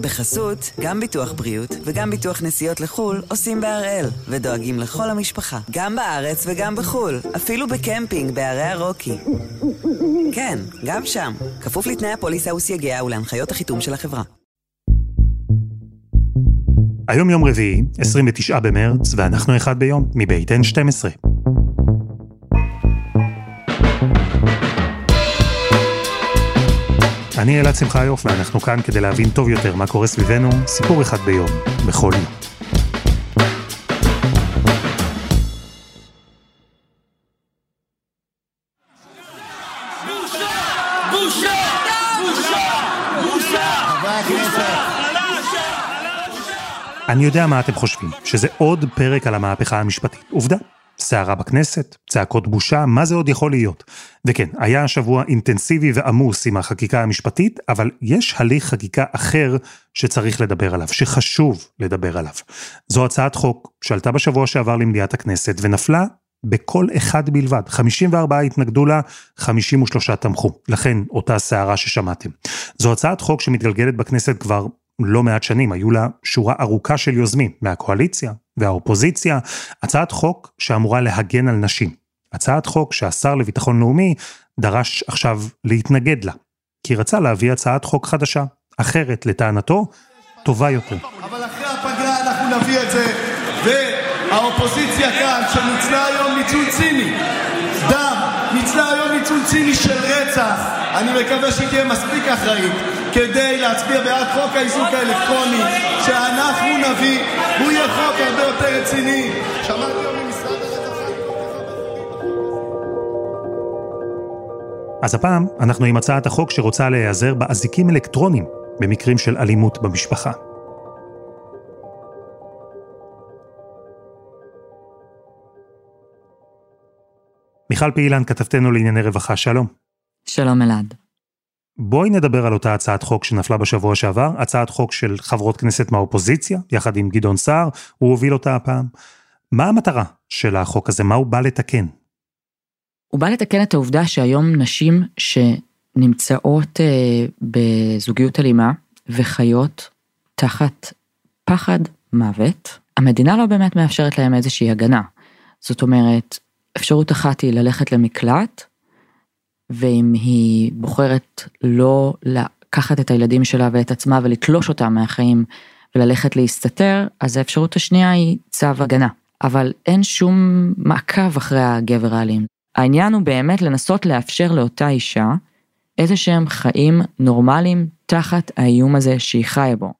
בחסות, גם ביטוח בריאות וגם ביטוח נסיעות לחו"ל עושים בהראל, ודואגים לכל המשפחה, גם בארץ וגם בחו"ל, אפילו בקמפינג בערי הרוקי. כן, גם שם, כפוף לתנאי הפוליסה וסייגיה ולהנחיות החיתום של החברה. היום יום רביעי, 29 במרץ, ואנחנו אחד ביום, מבית N12. אני אלעד שמחיוף, ואנחנו כאן כדי להבין טוב יותר מה קורה סביבנו, סיפור אחד ביום, בכל יום. אני יודע מה אתם חושבים, שזה עוד פרק על המהפכה המשפטית. עובדה, סערה בכנסת, צעקות בושה, מה זה עוד יכול להיות? וכן, היה שבוע אינטנסיבי ועמוס עם החקיקה המשפטית, אבל יש הליך חקיקה אחר שצריך לדבר עליו, שחשוב לדבר עליו. זו הצעת חוק שעלתה בשבוע שעבר למליאת הכנסת ונפלה בכל אחד בלבד. 54 התנגדו לה, 53 תמכו. לכן, אותה סערה ששמעתם. זו הצעת חוק שמתגלגלת בכנסת כבר לא מעט שנים, היו לה שורה ארוכה של יוזמים, מהקואליציה והאופוזיציה, הצעת חוק שאמורה להגן על נשים. הצעת חוק שהשר לביטחון לאומי דרש עכשיו להתנגד לה, כי רצה להביא הצעת חוק חדשה, אחרת לטענתו, טובה יותר. אבל אחרי הפגרה אנחנו נביא את זה, והאופוזיציה כאן, שניצלה היום ניצול ציני, דם, ניצלה היום ניצול ציני של רצח, אני מקווה שהיא תהיה מספיק אחראית. כדי להצביע בעד חוק האיזוק האלקטרוני שאנחנו נביא, הוא יהיה חוק הרבה יותר רציני. אז הפעם אנחנו עם הצעת החוק שרוצה להיעזר באזיקים אלקטרונים במקרים של אלימות במשפחה. מיכל פעילן, כתבתנו לענייני רווחה, שלום. שלום אלעד. בואי נדבר על אותה הצעת חוק שנפלה בשבוע שעבר, הצעת חוק של חברות כנסת מהאופוזיציה, יחד עם גדעון סער, הוא הוביל אותה הפעם. מה המטרה של החוק הזה? מה הוא בא לתקן? הוא בא לתקן את העובדה שהיום נשים שנמצאות אה, בזוגיות אלימה וחיות תחת פחד מוות, המדינה לא באמת מאפשרת להם איזושהי הגנה. זאת אומרת, אפשרות אחת היא ללכת למקלט, ואם היא בוחרת לא לקחת את הילדים שלה ואת עצמה ולתלוש אותם מהחיים וללכת להסתתר, אז האפשרות השנייה היא צו הגנה. אבל אין שום מעקב אחרי הגבר האלים. העניין הוא באמת לנסות לאפשר לאותה אישה איזה שהם חיים נורמליים תחת האיום הזה שהיא חיה בו.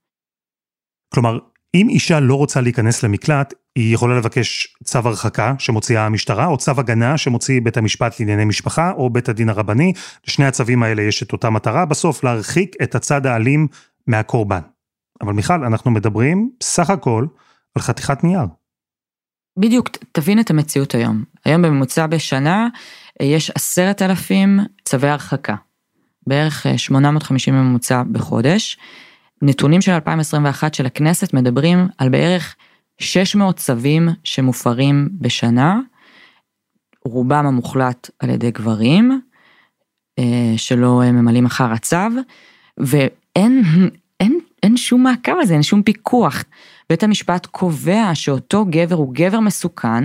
כלומר, אם אישה לא רוצה להיכנס למקלט, היא יכולה לבקש צו הרחקה שמוציאה המשטרה, או צו הגנה שמוציא בית המשפט לענייני משפחה, או בית הדין הרבני. לשני הצווים האלה יש את אותה מטרה, בסוף להרחיק את הצד האלים מהקורבן. אבל מיכל, אנחנו מדברים סך הכל על חתיכת נייר. בדיוק, תבין את המציאות היום. היום בממוצע בשנה אה, יש עשרת אלפים צווי הרחקה. בערך 850 אה, ממוצע בחודש. נתונים של 2021 של הכנסת מדברים על בערך 600 צווים שמופרים בשנה, רובם המוחלט על ידי גברים, אה, שלא ממלאים אחר הצו, ואין אין, אין שום מעקב על זה, אין שום פיקוח. בית המשפט קובע שאותו גבר הוא גבר מסוכן,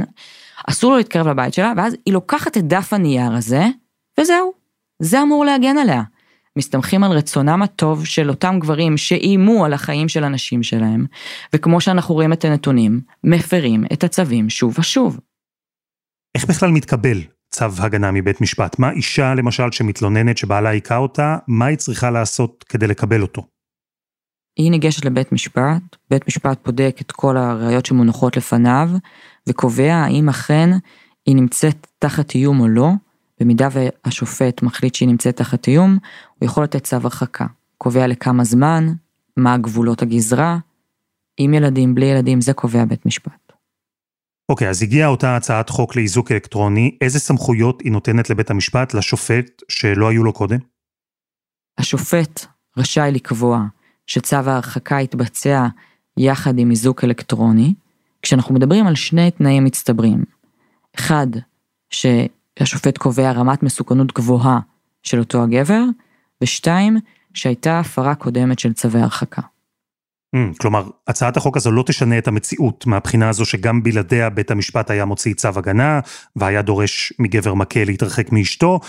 אסור לו להתקרב לבית שלה, ואז היא לוקחת את דף הנייר הזה, וזהו. זה אמור להגן עליה. מסתמכים על רצונם הטוב של אותם גברים שאיימו על החיים של הנשים שלהם, וכמו שאנחנו רואים את הנתונים, מפרים את הצווים שוב ושוב. איך בכלל מתקבל צו הגנה מבית משפט? מה אישה, למשל, שמתלוננת שבעלה היכה אותה, מה היא צריכה לעשות כדי לקבל אותו? היא ניגשת לבית משפט, בית משפט בודק את כל הראיות שמונחות לפניו, וקובע האם אכן היא נמצאת תחת איום או לא, במידה והשופט מחליט שהיא נמצאת תחת איום, הוא יכול לתת צו הרחקה. קובע לכמה זמן, מה גבולות הגזרה, עם ילדים, בלי ילדים, זה קובע בית משפט. אוקיי, okay, אז הגיעה אותה הצעת חוק לאיזוק אלקטרוני, איזה סמכויות היא נותנת לבית המשפט, לשופט, שלא היו לו קודם? השופט רשאי לקבוע שצו ההרחקה יתבצע יחד עם איזוק אלקטרוני, כשאנחנו מדברים על שני תנאים מצטברים. אחד, ש... שהשופט קובע רמת מסוכנות גבוהה של אותו הגבר, ושתיים, שהייתה הפרה קודמת של צווי הרחקה. Mm, כלומר, הצעת החוק הזו לא תשנה את המציאות מהבחינה הזו שגם בלעדיה בית המשפט היה מוציא צו הגנה, והיה דורש מגבר מכה להתרחק מאשתו,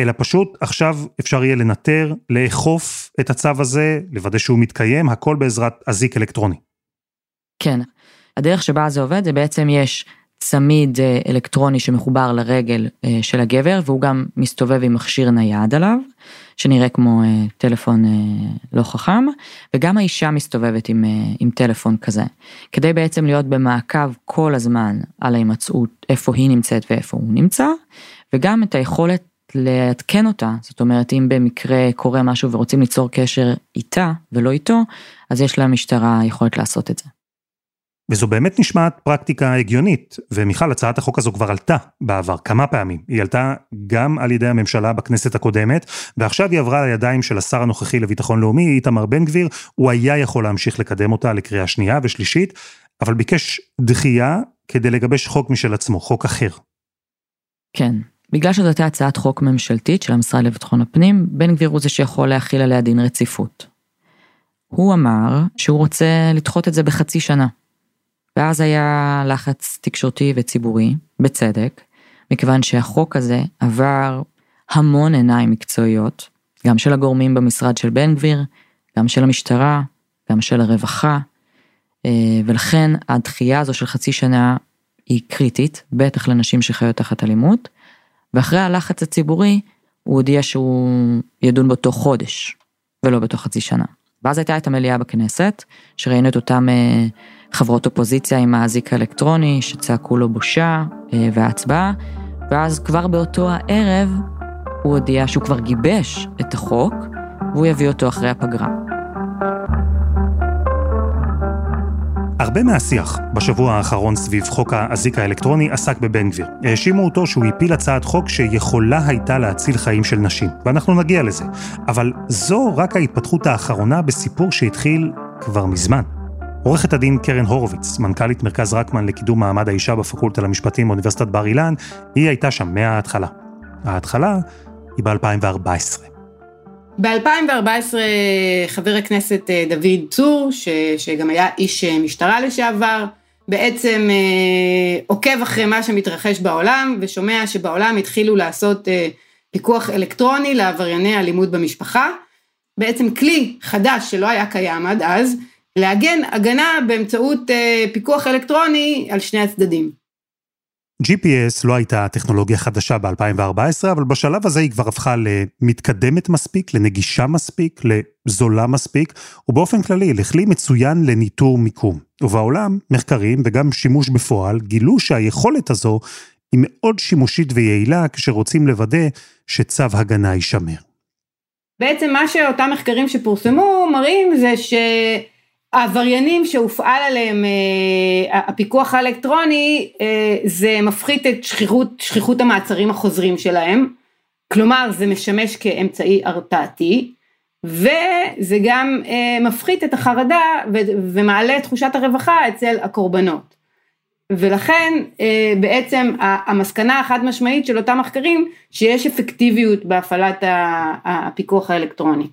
אלא פשוט עכשיו אפשר יהיה לנטר, לאכוף את הצו הזה, לוודא שהוא מתקיים, הכל בעזרת אזיק אלקטרוני. כן, הדרך שבה זה עובד זה בעצם יש צמיד אה, אלקטרוני שמחובר לרגל אה, של הגבר והוא גם מסתובב עם מכשיר נייד עליו, שנראה כמו אה, טלפון לא חכם, וגם האישה מסתובבת עם, עם טלפון כזה, כדי בעצם להיות במעקב כל הזמן על ההימצאות, איפה היא נמצאת ואיפה הוא נמצא, וגם את היכולת לעדכן אותה, זאת אומרת אם במקרה קורה משהו ורוצים ליצור קשר איתה ולא איתו, אז יש למשטרה יכולת לעשות את זה. וזו באמת נשמעת פרקטיקה הגיונית, ומיכל, הצעת החוק הזו כבר עלתה בעבר כמה פעמים. היא עלתה גם על ידי הממשלה בכנסת הקודמת, ועכשיו היא עברה לידיים של השר הנוכחי לביטחון לאומי, איתמר בן גביר, הוא היה יכול להמשיך לקדם אותה לקריאה שנייה ושלישית, אבל ביקש דחייה כדי לגבש חוק משל עצמו, חוק אחר. כן, בגלל שזאת הייתה הצעת חוק ממשלתית של המשרד לביטחון הפנים, בן גביר הוא זה שיכול להכיל עליה דין רציפות. הוא אמר שהוא רוצה לדחות את זה בחצי שנה. ואז היה לחץ תקשורתי וציבורי, בצדק, מכיוון שהחוק הזה עבר המון עיניים מקצועיות, גם של הגורמים במשרד של בן גביר, גם של המשטרה, גם של הרווחה, אה, ולכן הדחייה הזו של חצי שנה היא קריטית, בטח לנשים שחיות תחת אלימות, ואחרי הלחץ הציבורי, הוא הודיע שהוא ידון באותו חודש, ולא בתוך חצי שנה. ואז הייתה את המליאה בכנסת, שראינו את אותם אה, חברות אופוזיציה עם האזיק האלקטרוני, שצעקו לו בושה אה, והצבעה, ואז כבר באותו הערב הוא הודיע שהוא כבר גיבש את החוק, והוא יביא אותו אחרי הפגרה. הרבה מהשיח בשבוע האחרון סביב חוק האזיק האלקטרוני עסק בבן גביר. האשימו אותו שהוא הפיל הצעת חוק שיכולה הייתה להציל חיים של נשים, ואנחנו נגיע לזה. אבל זו רק ההתפתחות האחרונה בסיפור שהתחיל כבר מזמן. עורכת הדין קרן הורוביץ, מנכ"לית מרכז רקמן לקידום מעמד האישה בפקולטה למשפטים באוניברסיטת בר אילן, היא הייתה שם מההתחלה. ההתחלה היא ב-2014. ב-2014 חבר הכנסת אה, דוד צור, ש, שגם היה איש אה, משטרה לשעבר, בעצם אה, עוקב אחרי מה שמתרחש בעולם ושומע שבעולם התחילו לעשות אה, פיקוח אלקטרוני לעברייני אלימות במשפחה. בעצם כלי חדש שלא היה קיים עד אז, להגן הגנה באמצעות אה, פיקוח אלקטרוני על שני הצדדים. GPS לא הייתה טכנולוגיה חדשה ב-2014, אבל בשלב הזה היא כבר הפכה למתקדמת מספיק, לנגישה מספיק, לזולה מספיק, ובאופן כללי לכלי מצוין לניטור מיקום. ובעולם, מחקרים וגם שימוש בפועל גילו שהיכולת הזו היא מאוד שימושית ויעילה כשרוצים לוודא שצו הגנה יישמר. בעצם מה שאותם מחקרים שפורסמו מראים זה ש... העבריינים שהופעל עליהם אה, הפיקוח האלקטרוני אה, זה מפחית את שכיחות, שכיחות המעצרים החוזרים שלהם, כלומר זה משמש כאמצעי הרתעתי וזה גם אה, מפחית את החרדה ומעלה את תחושת הרווחה אצל הקורבנות. ולכן בעצם המסקנה החד משמעית של אותם מחקרים שיש אפקטיביות בהפעלת הפיקוח האלקטרוני.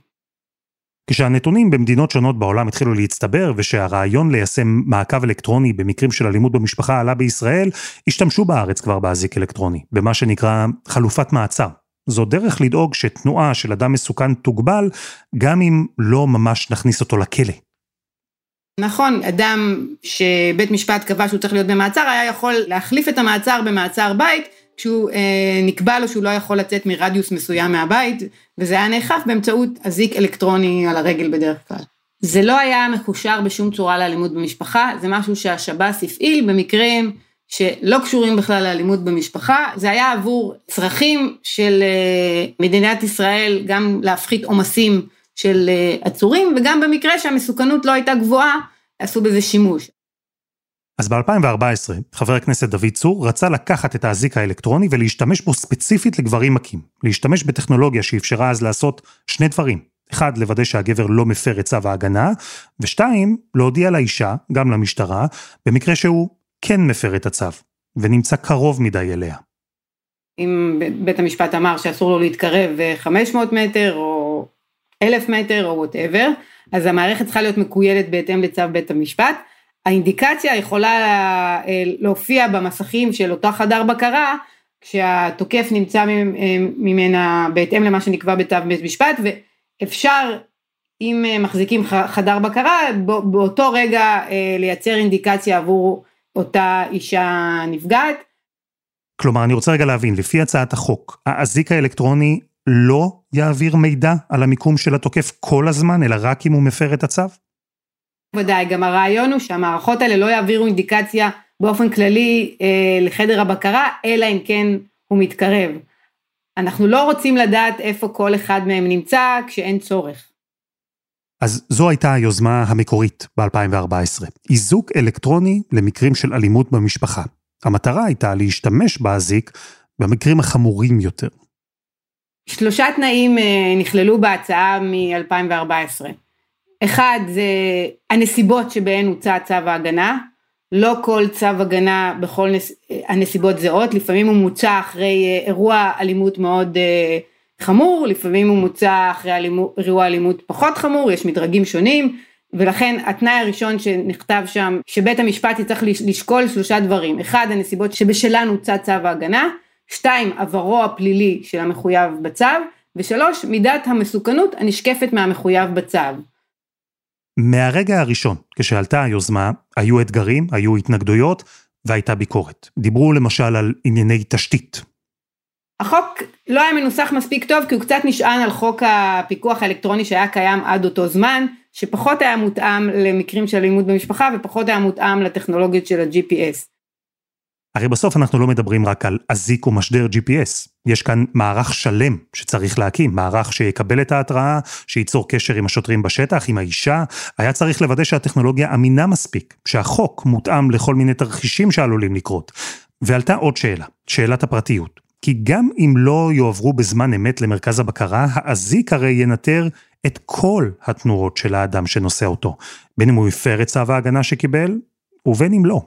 כשהנתונים במדינות שונות בעולם התחילו להצטבר ושהרעיון ליישם מעקב אלקטרוני במקרים של אלימות במשפחה עלה בישראל, השתמשו בארץ כבר באזיק אלקטרוני, במה שנקרא חלופת מעצר. זו דרך לדאוג שתנועה של אדם מסוכן תוגבל, גם אם לא ממש נכניס אותו לכלא. נכון, אדם שבית משפט קבע שהוא צריך להיות במעצר, היה יכול להחליף את המעצר במעצר בית, כשהוא אה, נקבע לו שהוא לא יכול לצאת מרדיוס מסוים מהבית, וזה היה נאכף באמצעות אזיק אלקטרוני על הרגל בדרך כלל. זה לא היה מקושר בשום צורה לאלימות במשפחה, זה משהו שהשב"ס הפעיל במקרים שלא קשורים בכלל לאלימות במשפחה, זה היה עבור צרכים של אה, מדינת ישראל, גם להפחית עומסים של אה, עצורים, וגם במקרה שהמסוכנות לא הייתה גבוהה, עשו בזה שימוש. אז ב-2014, חבר הכנסת דוד צור רצה לקחת את האזיק האלקטרוני ולהשתמש בו ספציפית לגברים מכים. להשתמש בטכנולוגיה שאפשרה אז לעשות שני דברים. אחד, לוודא שהגבר לא מפר את צו ההגנה, ושתיים, להודיע לאישה, גם למשטרה, במקרה שהוא כן מפר את הצו, ונמצא קרוב מדי אליה. אם בית המשפט אמר שאסור לו להתקרב 500 מטר, או אלף מטר או וואטאבר, אז המערכת צריכה להיות מקוילת בהתאם לצו בית המשפט. האינדיקציה יכולה אה, להופיע במסכים של אותה חדר בקרה, כשהתוקף נמצא ממנה בהתאם למה שנקבע בתו בית משפט, ואפשר, אם אה, מחזיקים חדר בקרה, באותו רגע אה, לייצר אינדיקציה עבור אותה אישה נפגעת. כלומר, אני רוצה רגע להבין, לפי הצעת החוק, האזיק האלקטרוני לא יעביר מידע על המיקום של התוקף כל הזמן, אלא רק אם הוא מפר את הצו? ודאי, גם הרעיון הוא שהמערכות האלה לא יעבירו אינדיקציה באופן כללי אה, לחדר הבקרה, אלא אם כן הוא מתקרב. אנחנו לא רוצים לדעת איפה כל אחד מהם נמצא כשאין צורך. אז זו הייתה היוזמה המקורית ב-2014, איזוק אלקטרוני למקרים של אלימות במשפחה. המטרה הייתה להשתמש באזיק במקרים החמורים יותר. שלושה תנאים אה, נכללו בהצעה מ-2014. אחד זה הנסיבות שבהן הוצא צו ההגנה, לא כל צו הגנה בכל נס... הנסיבות זהות, לפעמים הוא מוצא אחרי אה, אירוע אלימות מאוד אה, חמור, לפעמים הוא מוצא אחרי אלימות, אירוע אלימות פחות חמור, יש מדרגים שונים, ולכן התנאי הראשון שנכתב שם, שבית המשפט יצטרך לשקול שלושה דברים, אחד הנסיבות שבשלן הוצא צו ההגנה, שתיים עברו הפלילי של המחויב בצו, ושלוש מידת המסוכנות הנשקפת מהמחויב בצו. מהרגע הראשון, כשעלתה היוזמה, היו אתגרים, היו התנגדויות והייתה ביקורת. דיברו למשל על ענייני תשתית. החוק לא היה מנוסח מספיק טוב כי הוא קצת נשען על חוק הפיקוח האלקטרוני שהיה קיים עד אותו זמן, שפחות היה מותאם למקרים של אלימות במשפחה ופחות היה מותאם לטכנולוגיות של ה-GPS. הרי בסוף אנחנו לא מדברים רק על אזיק או משדר GPS. יש כאן מערך שלם שצריך להקים, מערך שיקבל את ההתראה, שייצור קשר עם השוטרים בשטח, עם האישה. היה צריך לוודא שהטכנולוגיה אמינה מספיק, שהחוק מותאם לכל מיני תרחישים שעלולים לקרות. ועלתה עוד שאלה, שאלת הפרטיות. כי גם אם לא יועברו בזמן אמת למרכז הבקרה, האזיק הרי ינטר את כל התנועות של האדם שנושא אותו, בין אם הוא הפר את צו ההגנה שקיבל, ובין אם לא.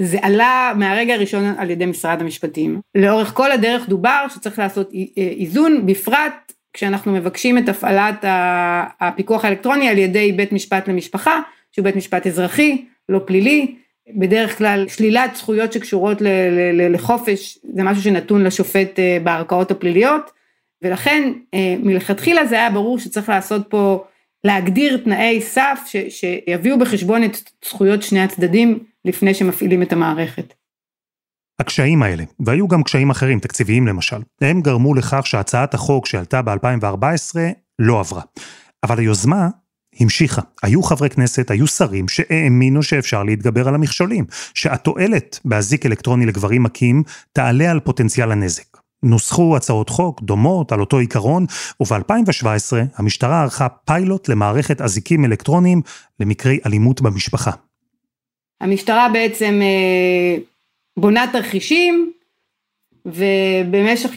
זה עלה מהרגע הראשון על ידי משרד המשפטים. לאורך כל הדרך דובר שצריך לעשות איזון, בפרט כשאנחנו מבקשים את הפעלת הפיקוח האלקטרוני על ידי בית משפט למשפחה, שהוא בית משפט אזרחי, לא פלילי. בדרך כלל שלילת זכויות שקשורות לחופש זה משהו שנתון לשופט אה, בערכאות הפליליות, ולכן אה, מלכתחילה זה היה ברור שצריך לעשות פה, להגדיר תנאי סף ש, שיביאו בחשבון את זכויות שני הצדדים לפני שמפעילים את המערכת. הקשיים האלה, והיו גם קשיים אחרים, תקציביים למשל, הם גרמו לכך שהצעת החוק שעלתה ב-2014 לא עברה. אבל היוזמה המשיכה. היו חברי כנסת, היו שרים שהאמינו שאפשר להתגבר על המכשולים, שהתועלת באזיק אלקטרוני לגברים מכים תעלה על פוטנציאל הנזק. נוסחו הצעות חוק דומות על אותו עיקרון, וב-2017 המשטרה ערכה פיילוט למערכת אזיקים אלקטרוניים למקרי אלימות במשפחה. המשטרה בעצם אה, בונה תרחישים, ובמשך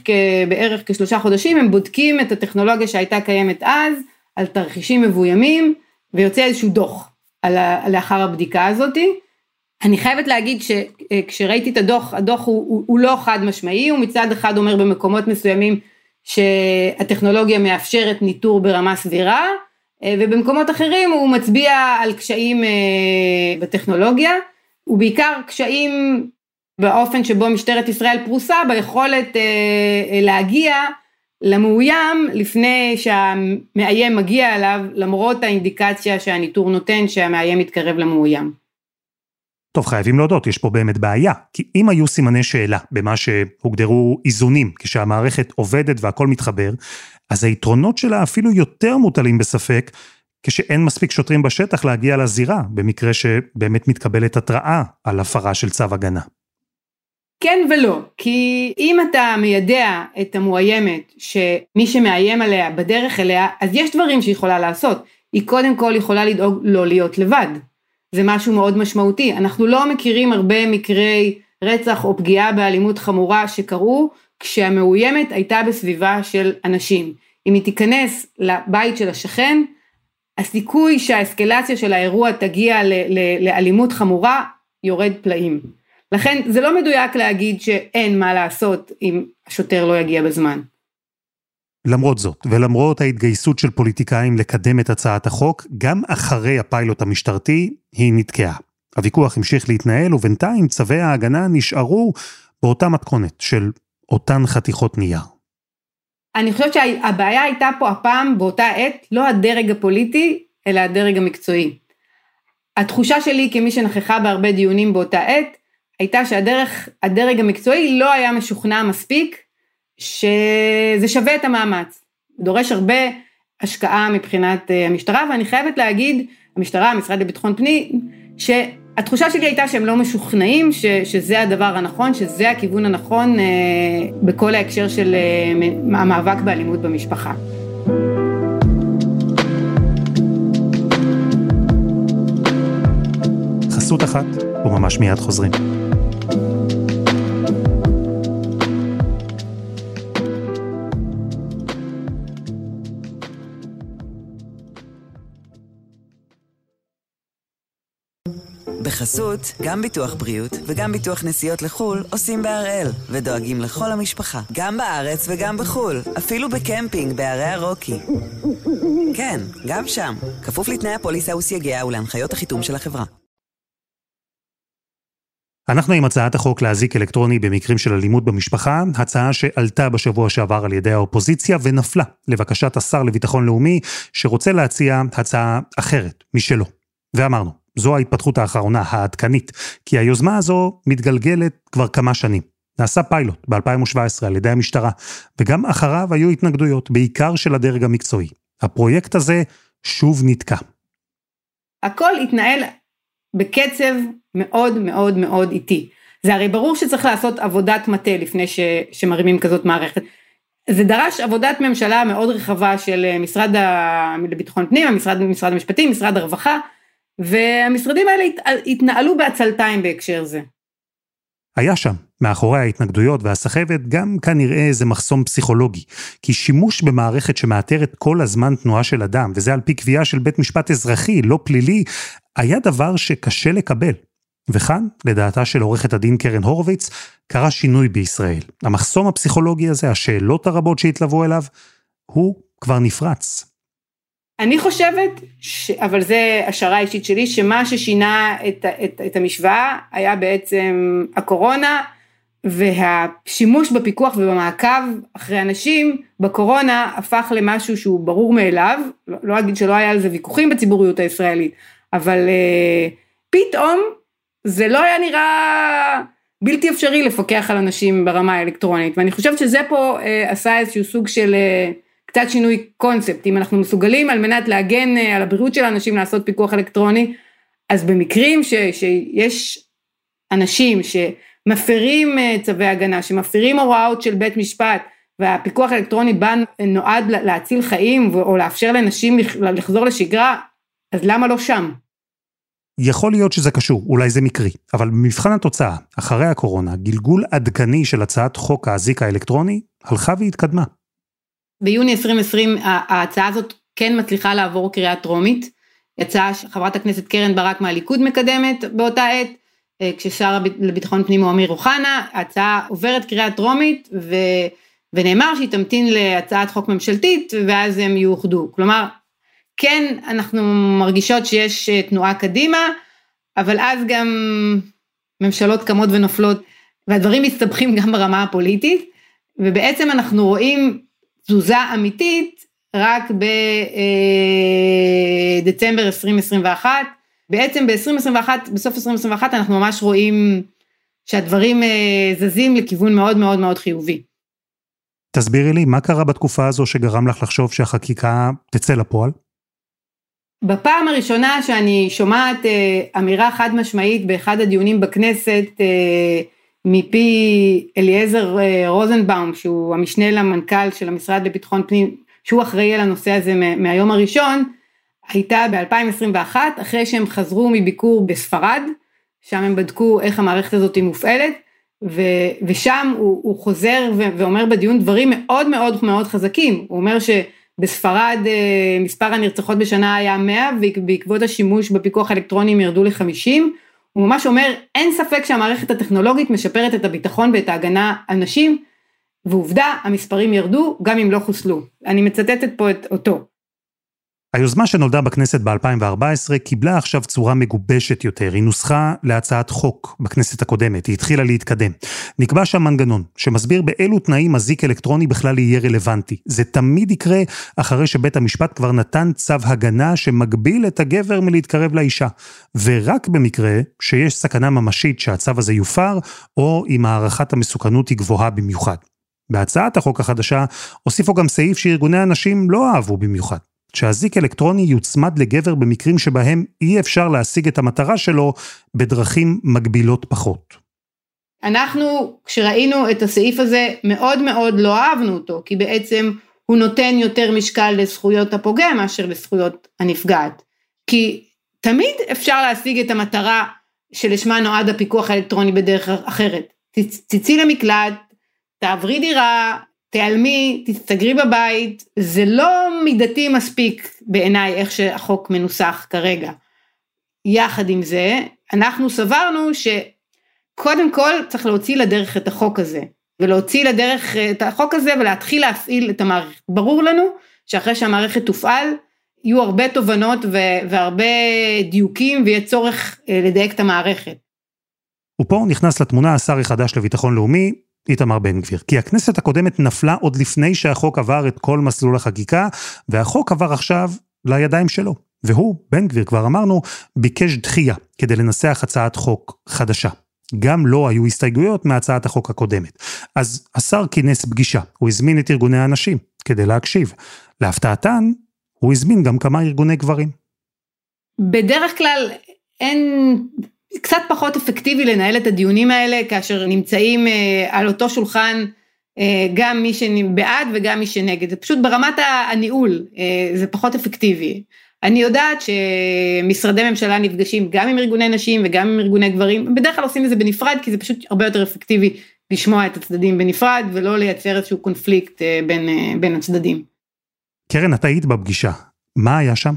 בערך כשלושה חודשים הם בודקים את הטכנולוגיה שהייתה קיימת אז, על תרחישים מבוימים, ויוצא איזשהו דוח על ה, לאחר הבדיקה הזאתי. אני חייבת להגיד שכשראיתי את הדוח, הדוח הוא, הוא, הוא לא חד משמעי, הוא מצד אחד אומר במקומות מסוימים שהטכנולוגיה מאפשרת ניטור ברמה סבירה, אה, ובמקומות אחרים הוא מצביע על קשיים אה, בטכנולוגיה, ובעיקר קשיים באופן שבו משטרת ישראל פרוסה ביכולת אה, להגיע למאוים לפני שהמאיים מגיע אליו, למרות האינדיקציה שהניטור נותן שהמאיים מתקרב למאוים. טוב, חייבים להודות, יש פה באמת בעיה. כי אם היו סימני שאלה במה שהוגדרו איזונים, כשהמערכת עובדת והכל מתחבר, אז היתרונות שלה אפילו יותר מוטלים בספק, כשאין מספיק שוטרים בשטח להגיע לזירה, במקרה שבאמת מתקבלת התראה על הפרה של צו הגנה. כן ולא, כי אם אתה מיידע את המאוימת שמי שמאיים עליה בדרך אליה, אז יש דברים שהיא יכולה לעשות. היא קודם כל יכולה לדאוג לא להיות לבד. זה משהו מאוד משמעותי. אנחנו לא מכירים הרבה מקרי רצח או פגיעה באלימות חמורה שקרו כשהמאוימת הייתה בסביבה של אנשים. אם היא תיכנס לבית של השכן, הסיכוי שהאסקלציה של האירוע תגיע לאלימות חמורה יורד פלאים. לכן זה לא מדויק להגיד שאין מה לעשות אם השוטר לא יגיע בזמן. למרות זאת, ולמרות ההתגייסות של פוליטיקאים לקדם את הצעת החוק, גם אחרי הפיילוט המשטרתי, היא נתקעה. הוויכוח המשיך להתנהל, ובינתיים צווי ההגנה נשארו באותה מתכונת של אותן חתיכות נייר. אני חושבת שהבעיה הייתה פה הפעם, באותה עת, לא הדרג הפוליטי, אלא הדרג המקצועי. התחושה שלי כמי שנכחה בהרבה דיונים באותה עת, הייתה שהדרג המקצועי לא היה משוכנע מספיק שזה שווה את המאמץ. דורש הרבה השקעה מבחינת אה, המשטרה, ואני חייבת להגיד, המשטרה, המשרד לביטחון פנים, שהתחושה שלי הייתה שהם לא משוכנעים ש, שזה הדבר הנכון, שזה הכיוון הנכון אה, בכל ההקשר של אה, המאבק באלימות במשפחה. חסות אחת, וממש מיד חוזרים. בחסות, גם ביטוח בריאות וגם ביטוח נסיעות לחו"ל עושים בהראל, ודואגים לכל המשפחה, גם בארץ וגם בחו"ל, אפילו בקמפינג בערי הרוקי. כן, גם שם, כפוף לתנאי הפוליסה וסייגיה ולהנחיות החיתום של החברה. אנחנו עם הצעת החוק להזיק אלקטרוני במקרים של אלימות במשפחה, הצעה שעלתה בשבוע שעבר על ידי האופוזיציה ונפלה לבקשת השר לביטחון לאומי, שרוצה להציע הצעה אחרת משלו. ואמרנו, זו ההתפתחות האחרונה, העדכנית, כי היוזמה הזו מתגלגלת כבר כמה שנים. נעשה פיילוט ב-2017 על ידי המשטרה, וגם אחריו היו התנגדויות, בעיקר של הדרג המקצועי. הפרויקט הזה שוב נתקע. הכל התנהל בקצב מאוד מאוד מאוד איטי. זה הרי ברור שצריך לעשות עבודת מטה לפני ש, שמרימים כזאת מערכת. זה דרש עבודת ממשלה מאוד רחבה של משרד לביטחון פנים, המשרד, משרד המשפטים, משרד הרווחה, והמשרדים האלה התנהלו בעצלתיים בהקשר זה. היה שם, מאחורי ההתנגדויות והסחבת, גם כנראה איזה מחסום פסיכולוגי. כי שימוש במערכת שמאתרת כל הזמן תנועה של אדם, וזה על פי קביעה של בית משפט אזרחי, לא פלילי, היה דבר שקשה לקבל. וכאן, לדעתה של עורכת הדין קרן הורוביץ, קרה שינוי בישראל. המחסום הפסיכולוגי הזה, השאלות הרבות שהתלוו אליו, הוא כבר נפרץ. אני חושבת, ש... אבל זה השערה אישית שלי, שמה ששינה את, את, את המשוואה היה בעצם הקורונה והשימוש בפיקוח ובמעקב אחרי אנשים בקורונה הפך למשהו שהוא ברור מאליו, לא, לא אגיד שלא היה על זה ויכוחים בציבוריות הישראלית, אבל uh, פתאום זה לא היה נראה בלתי אפשרי לפקח על אנשים ברמה האלקטרונית, ואני חושבת שזה פה uh, עשה איזשהו סוג של uh, קצת שינוי קונספט, אם אנחנו מסוגלים על מנת להגן על הבריאות של האנשים לעשות פיקוח אלקטרוני, אז במקרים ש, שיש אנשים שמפרים צווי הגנה, שמפרים הוראות של בית משפט, והפיקוח האלקטרוני בא נועד להציל חיים או לאפשר לנשים לחזור לשגרה, אז למה לא שם? יכול להיות שזה קשור, אולי זה מקרי, אבל במבחן התוצאה, אחרי הקורונה, גלגול עדכני של הצעת חוק האזיק האלקטרוני, הלכה והתקדמה. ביוני 2020 ההצעה הזאת כן מצליחה לעבור קריאה טרומית, הצעה שחברת הכנסת קרן ברק מהליכוד מקדמת באותה עת, אה, כששר לביטחון פנים הוא אמיר אוחנה, ההצעה עוברת קריאה טרומית ו... ונאמר שהיא תמתין להצעת חוק ממשלתית ואז הם יאוחדו. כלומר, כן אנחנו מרגישות שיש אה, תנועה קדימה, אבל אז גם ממשלות קמות ונופלות והדברים מסתבכים גם ברמה הפוליטית, ובעצם אנחנו רואים תזוזה אמיתית רק בדצמבר אה, 2021. בעצם ב-2021, בסוף 2021 אנחנו ממש רואים שהדברים אה, זזים לכיוון מאוד מאוד מאוד חיובי. תסבירי לי, מה קרה בתקופה הזו שגרם לך לחשוב שהחקיקה תצא לפועל? בפעם הראשונה שאני שומעת אה, אמירה חד משמעית באחד הדיונים בכנסת מפי אליעזר אה, רוזנבאום שהוא המשנה למנכ"ל של המשרד לביטחון פנים שהוא אחראי על הנושא הזה מהיום הראשון הייתה ב-2021 אחרי שהם חזרו מביקור בספרד שם הם בדקו איך המערכת הזאת מופעלת ו, ושם הוא, הוא חוזר ו, ואומר בדיון דברים מאוד מאוד מאוד חזקים. הוא אומר שבספרד אה, מספר הנרצחות בשנה היה 100 ובעקבות השימוש בפיקוח האלקטרוני הם ירדו ל-50 הוא ממש אומר, אין ספק שהמערכת הטכנולוגית משפרת את הביטחון ואת ההגנה על נשים, ועובדה, המספרים ירדו גם אם לא חוסלו. אני מצטטת פה את אותו. היוזמה שנולדה בכנסת ב-2014 קיבלה עכשיו צורה מגובשת יותר, היא נוסחה להצעת חוק בכנסת הקודמת, היא התחילה להתקדם. נקבע שם מנגנון שמסביר באילו תנאים אזיק אלקטרוני בכלל יהיה רלוונטי. זה תמיד יקרה אחרי שבית המשפט כבר נתן צו הגנה שמגביל את הגבר מלהתקרב לאישה. ורק במקרה שיש סכנה ממשית שהצו הזה יופר, או אם הערכת המסוכנות היא גבוהה במיוחד. בהצעת החוק החדשה הוסיפו גם סעיף שארגוני הנשים לא אהבו במיוחד. שאזיק אלקטרוני יוצמד לגבר במקרים שבהם אי אפשר להשיג את המטרה שלו בדרכים מגבילות פחות. אנחנו, כשראינו את הסעיף הזה, מאוד מאוד לא אהבנו אותו, כי בעצם הוא נותן יותר משקל לזכויות הפוגע מאשר לזכויות הנפגעת. כי תמיד אפשר להשיג את המטרה שלשמה נועד הפיקוח האלקטרוני בדרך אחרת. תצאי למקלט, תעברי דירה, תיעלמי, תסתגרי בבית, זה לא מידתי מספיק בעיניי איך שהחוק מנוסח כרגע. יחד עם זה, אנחנו סברנו שקודם כל צריך להוציא לדרך את החוק הזה, ולהוציא לדרך את החוק הזה ולהתחיל להפעיל את המערכת. ברור לנו שאחרי שהמערכת תופעל, יהיו הרבה תובנות והרבה דיוקים ויהיה צורך אה, לדייק את המערכת. ופה נכנס לתמונה השר החדש לביטחון לאומי, איתמר בן גביר. כי הכנסת הקודמת נפלה עוד לפני שהחוק עבר את כל מסלול החקיקה, והחוק עבר עכשיו לידיים שלו. והוא, בן גביר, כבר אמרנו, ביקש דחייה כדי לנסח הצעת חוק חדשה. גם לא היו הסתייגויות מהצעת החוק הקודמת. אז השר כינס פגישה, הוא הזמין את ארגוני הנשים כדי להקשיב. להפתעתן, הוא הזמין גם כמה ארגוני גברים. בדרך כלל אין קצת פחות אפקטיבי לנהל את הדיונים האלה כאשר נמצאים אה, על אותו שולחן אה, גם מי שבעד וגם מי שנגד, זה פשוט ברמת הניהול, אה, זה פחות אפקטיבי. אני יודעת שמשרדי ממשלה נפגשים גם עם ארגוני נשים וגם עם ארגוני גברים, בדרך כלל עושים את זה בנפרד כי זה פשוט הרבה יותר אפקטיבי לשמוע את הצדדים בנפרד ולא לייצר איזשהו קונפליקט בין, בין הצדדים. קרן, את היית בפגישה, מה היה שם?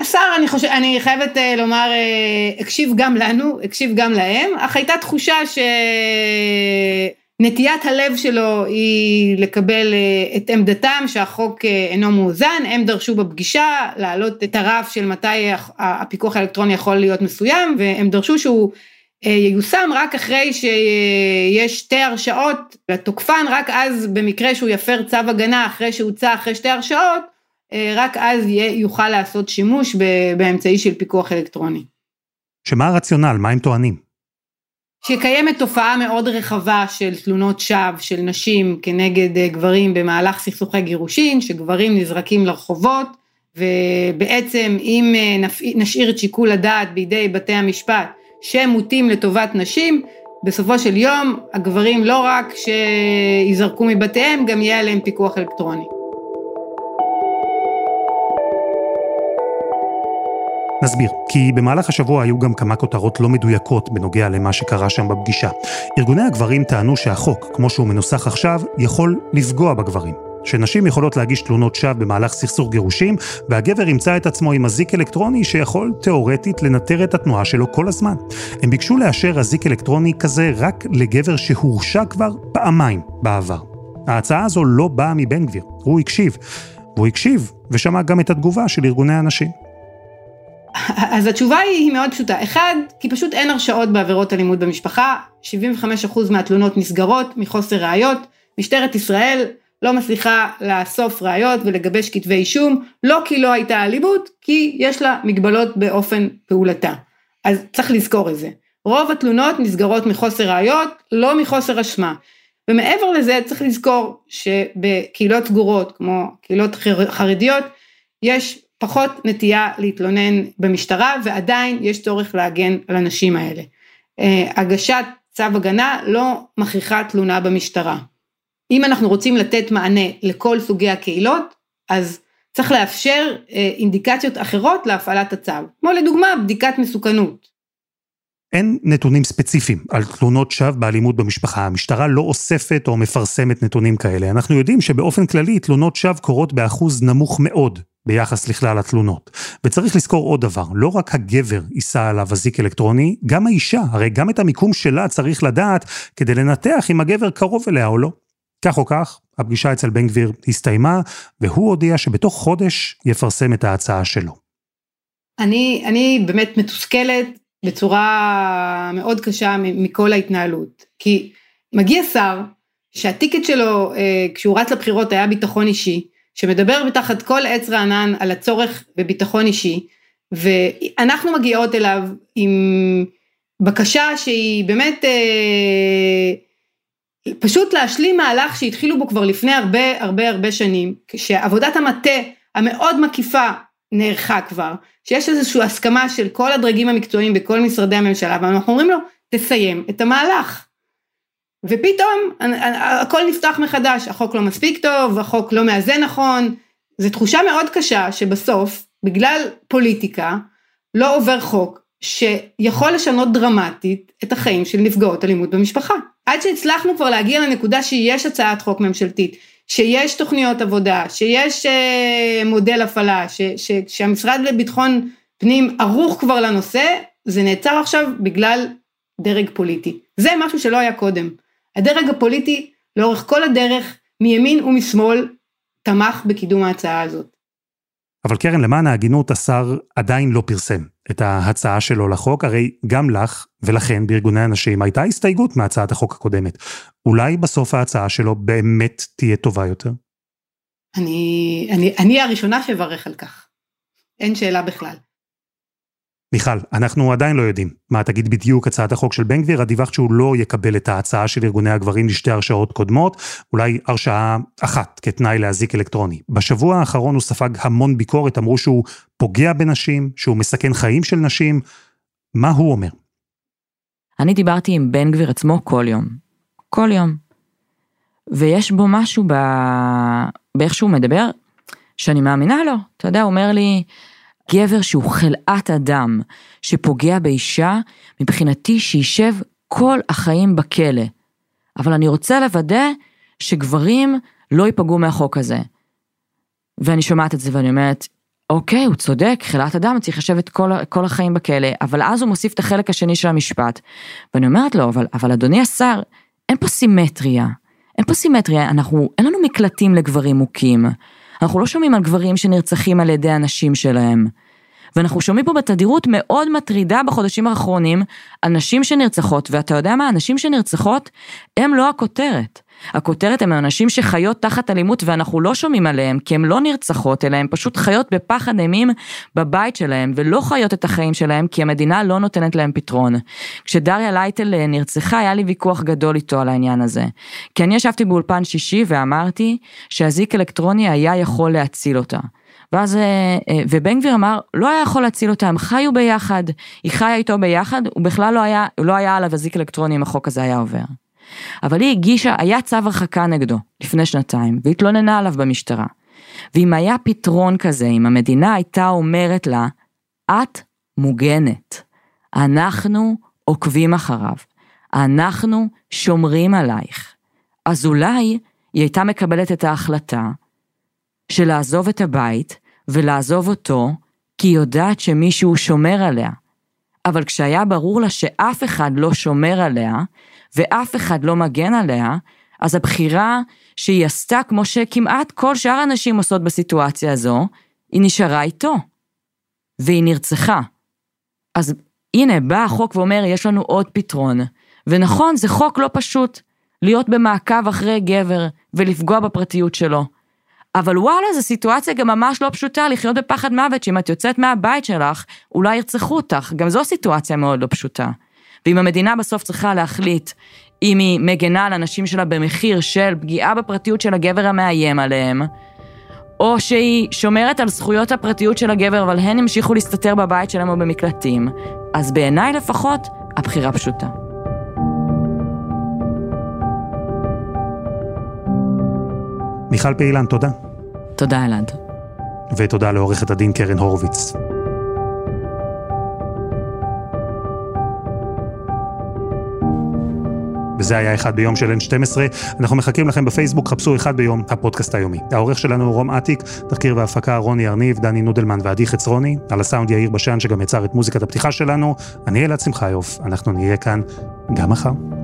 השר, אני, חושב, אני חייבת uh, לומר, uh, הקשיב גם לנו, הקשיב גם להם, אך הייתה תחושה שנטיית הלב שלו היא לקבל uh, את עמדתם שהחוק אינו מאוזן, הם דרשו בפגישה להעלות את הרף של מתי הפיקוח האלקטרוני יכול להיות מסוים, והם דרשו שהוא ייושם רק אחרי שיש שתי הרשאות לתוקפן, רק אז במקרה שהוא יפר צו הגנה אחרי שהוצא אחרי שתי הרשאות, אה, רק אז יוכל לעשות שימוש באמצעי של פיקוח אלקטרוני. שמה הרציונל? מה הם טוענים? שקיימת תופעה מאוד רחבה של תלונות שווא של נשים כנגד אה, גברים במהלך סכסוכי גירושין, שגברים נזרקים לרחובות, ובעצם אם אה, נשאיר את שיקול הדעת בידי בתי המשפט שהם מוטים לטובת נשים, בסופו של יום הגברים לא רק שיזרקו מבתיהם, גם יהיה עליהם פיקוח אלקטרוני. נסביר, כי במהלך השבוע היו גם כמה כותרות לא מדויקות בנוגע למה שקרה שם בפגישה. ארגוני הגברים טענו שהחוק, כמו שהוא מנוסח עכשיו, יכול לפגוע בגברים. שנשים יכולות להגיש תלונות שווא במהלך סכסוך גירושים, והגבר ימצא את עצמו עם אזיק אלקטרוני שיכול תאורטית לנטר את התנועה שלו כל הזמן. הם ביקשו לאשר אזיק אלקטרוני כזה רק לגבר שהורשע כבר פעמיים בעבר. ההצעה הזו לא באה מבן גביר, הוא הקשיב. והוא הקשיב ושמע גם את התגובה של ארגוני הנשים. אז התשובה היא מאוד פשוטה. אחד, כי פשוט אין הרשעות בעבירות אלימות במשפחה, 75% מהתלונות נסגרות מחוסר ראיות, משטרת ישראל לא מצליחה לאסוף ראיות ולגבש כתבי אישום, לא כי לא הייתה אלימות, כי יש לה מגבלות באופן פעולתה. אז צריך לזכור את זה. רוב התלונות נסגרות מחוסר ראיות, לא מחוסר אשמה. ומעבר לזה צריך לזכור שבקהילות סגורות, כמו קהילות חרדיות, יש פחות נטייה להתלונן במשטרה ועדיין יש צורך להגן על הנשים האלה. אה, הגשת צו הגנה לא מכריחה תלונה במשטרה. אם אנחנו רוצים לתת מענה לכל סוגי הקהילות, אז צריך לאפשר אה, אינדיקציות אחרות להפעלת הצו, כמו לדוגמה בדיקת מסוכנות. אין נתונים ספציפיים על תלונות שווא באלימות במשפחה. המשטרה לא אוספת או מפרסמת נתונים כאלה. אנחנו יודעים שבאופן כללי תלונות שווא קורות באחוז נמוך מאוד ביחס לכלל התלונות. וצריך לזכור עוד דבר, לא רק הגבר יישא עליו אזיק אלקטרוני, גם האישה, הרי גם את המיקום שלה צריך לדעת כדי לנתח אם הגבר קרוב אליה או לא. כך או כך, הפגישה אצל בן גביר הסתיימה, והוא הודיע שבתוך חודש יפרסם את ההצעה שלו. אני, אני באמת מתוסכלת בצורה מאוד קשה מכל ההתנהלות. כי מגיע שר שהטיקט שלו אה, כשהוא רץ לבחירות היה ביטחון אישי, שמדבר בתחת כל עץ רענן על הצורך בביטחון אישי, ואנחנו מגיעות אליו עם בקשה שהיא באמת אה, פשוט להשלים מהלך שהתחילו בו כבר לפני הרבה הרבה הרבה שנים, שעבודת המטה המאוד מקיפה נערכה כבר, שיש איזושהי הסכמה של כל הדרגים המקצועיים בכל משרדי הממשלה, ואנחנו אומרים לו, תסיים את המהלך. ופתאום הכל נפתח מחדש, החוק לא מספיק טוב, החוק לא מאזן נכון, זו תחושה מאוד קשה שבסוף, בגלל פוליטיקה, לא עובר חוק שיכול לשנות דרמטית את החיים של נפגעות אלימות במשפחה. עד שהצלחנו כבר להגיע לנקודה שיש הצעת חוק ממשלתית, שיש תוכניות עבודה, שיש אה, מודל הפעלה, ש, ש, שהמשרד לביטחון פנים ערוך כבר לנושא, זה נעצר עכשיו בגלל דרג פוליטי. זה משהו שלא היה קודם. הדרג הפוליטי לאורך כל הדרך, מימין ומשמאל, תמך בקידום ההצעה הזאת. אבל קרן, למען ההגינות, השר עדיין לא פרסם את ההצעה שלו לחוק, הרי גם לך ולכן בארגוני הנשים הייתה הסתייגות מהצעת החוק הקודמת. אולי בסוף ההצעה שלו באמת תהיה טובה יותר? אני, אני, אני הראשונה שאברך על כך. אין שאלה בכלל. מיכל, אנחנו עדיין לא יודעים מה תגיד בדיוק הצעת החוק של בן גביר, את דיווחת שהוא לא יקבל את ההצעה של ארגוני הגברים לשתי הרשעות קודמות, אולי הרשעה אחת כתנאי להזיק אלקטרוני. בשבוע האחרון הוא ספג המון ביקורת, אמרו שהוא פוגע בנשים, שהוא מסכן חיים של נשים. מה הוא אומר? אני דיברתי עם בן גביר עצמו כל יום. כל יום. ויש בו משהו ב... באיך שהוא מדבר, שאני מאמינה לו. אתה יודע, הוא אומר לי, גבר שהוא חלאת אדם, שפוגע באישה, מבחינתי שישב כל החיים בכלא. אבל אני רוצה לוודא שגברים לא ייפגעו מהחוק הזה. ואני שומעת את זה ואני אומרת, אוקיי, הוא צודק, חלאת אדם צריך לשבת כל, כל החיים בכלא, אבל אז הוא מוסיף את החלק השני של המשפט. ואני אומרת לו, אבל, אבל אדוני השר, אין פה סימטריה. אין פה סימטריה, אנחנו, אין לנו מקלטים לגברים מוכים. אנחנו לא שומעים על גברים שנרצחים על ידי הנשים שלהם. ואנחנו שומעים פה בתדירות מאוד מטרידה בחודשים האחרונים על נשים שנרצחות, ואתה יודע מה, הנשים שנרצחות הם לא הכותרת. הכותרת הם אנשים שחיות תחת אלימות ואנחנו לא שומעים עליהם כי הן לא נרצחות אלא הן פשוט חיות בפחד אימים בבית שלהם ולא חיות את החיים שלהם כי המדינה לא נותנת להם פתרון. כשדריה לייטל אה, נרצחה היה לי ויכוח גדול איתו על העניין הזה. כי אני ישבתי באולפן שישי ואמרתי שאזיק אלקטרוני היה יכול להציל אותה. ואז, אה, אה, ובן גביר אמר, לא היה יכול להציל אותה, הם חיו ביחד, היא חיה איתו ביחד, הוא בכלל לא היה, לא היה עליו אזיק אלקטרוני אם החוק הזה היה עובר. אבל היא הגישה, היה צו הרחקה נגדו לפני שנתיים, והתלוננה עליו במשטרה. ואם היה פתרון כזה, אם המדינה הייתה אומרת לה, את מוגנת, אנחנו עוקבים אחריו, אנחנו שומרים עלייך, אז אולי היא הייתה מקבלת את ההחלטה של לעזוב את הבית ולעזוב אותו, כי היא יודעת שמישהו שומר עליה. אבל כשהיה ברור לה שאף אחד לא שומר עליה, ואף אחד לא מגן עליה, אז הבחירה שהיא עשתה, כמו שכמעט כל שאר הנשים עושות בסיטואציה הזו, היא נשארה איתו. והיא נרצחה. אז הנה, בא החוק ואומר, יש לנו עוד פתרון. ונכון, זה חוק לא פשוט, להיות במעקב אחרי גבר ולפגוע בפרטיות שלו. אבל וואלה, זו סיטואציה גם ממש לא פשוטה לחיות בפחד מוות, שאם את יוצאת מהבית שלך, אולי ירצחו אותך. גם זו סיטואציה מאוד לא פשוטה. ואם המדינה בסוף צריכה להחליט אם היא מגנה על הנשים שלה במחיר של פגיעה בפרטיות של הגבר המאיים עליהם, או שהיא שומרת על זכויות הפרטיות של הגבר, אבל הן המשיכו להסתתר בבית שלהם או במקלטים, אז בעיניי לפחות, הבחירה פשוטה. מיכל פעילן, תודה. תודה, אלעד. ותודה לעורכת הדין קרן הורוביץ. וזה היה אחד ביום של N12. אנחנו מחכים לכם בפייסבוק, חפשו אחד ביום, הפודקאסט היומי. העורך שלנו הוא רום אטיק, תחקיר והפקה רוני ארניב, דני נודלמן ועדי חצרוני, על הסאונד יאיר בשן שגם יצר את מוזיקת הפתיחה שלנו. אני אלעד שמחיוף, אנחנו נהיה כאן גם מחר.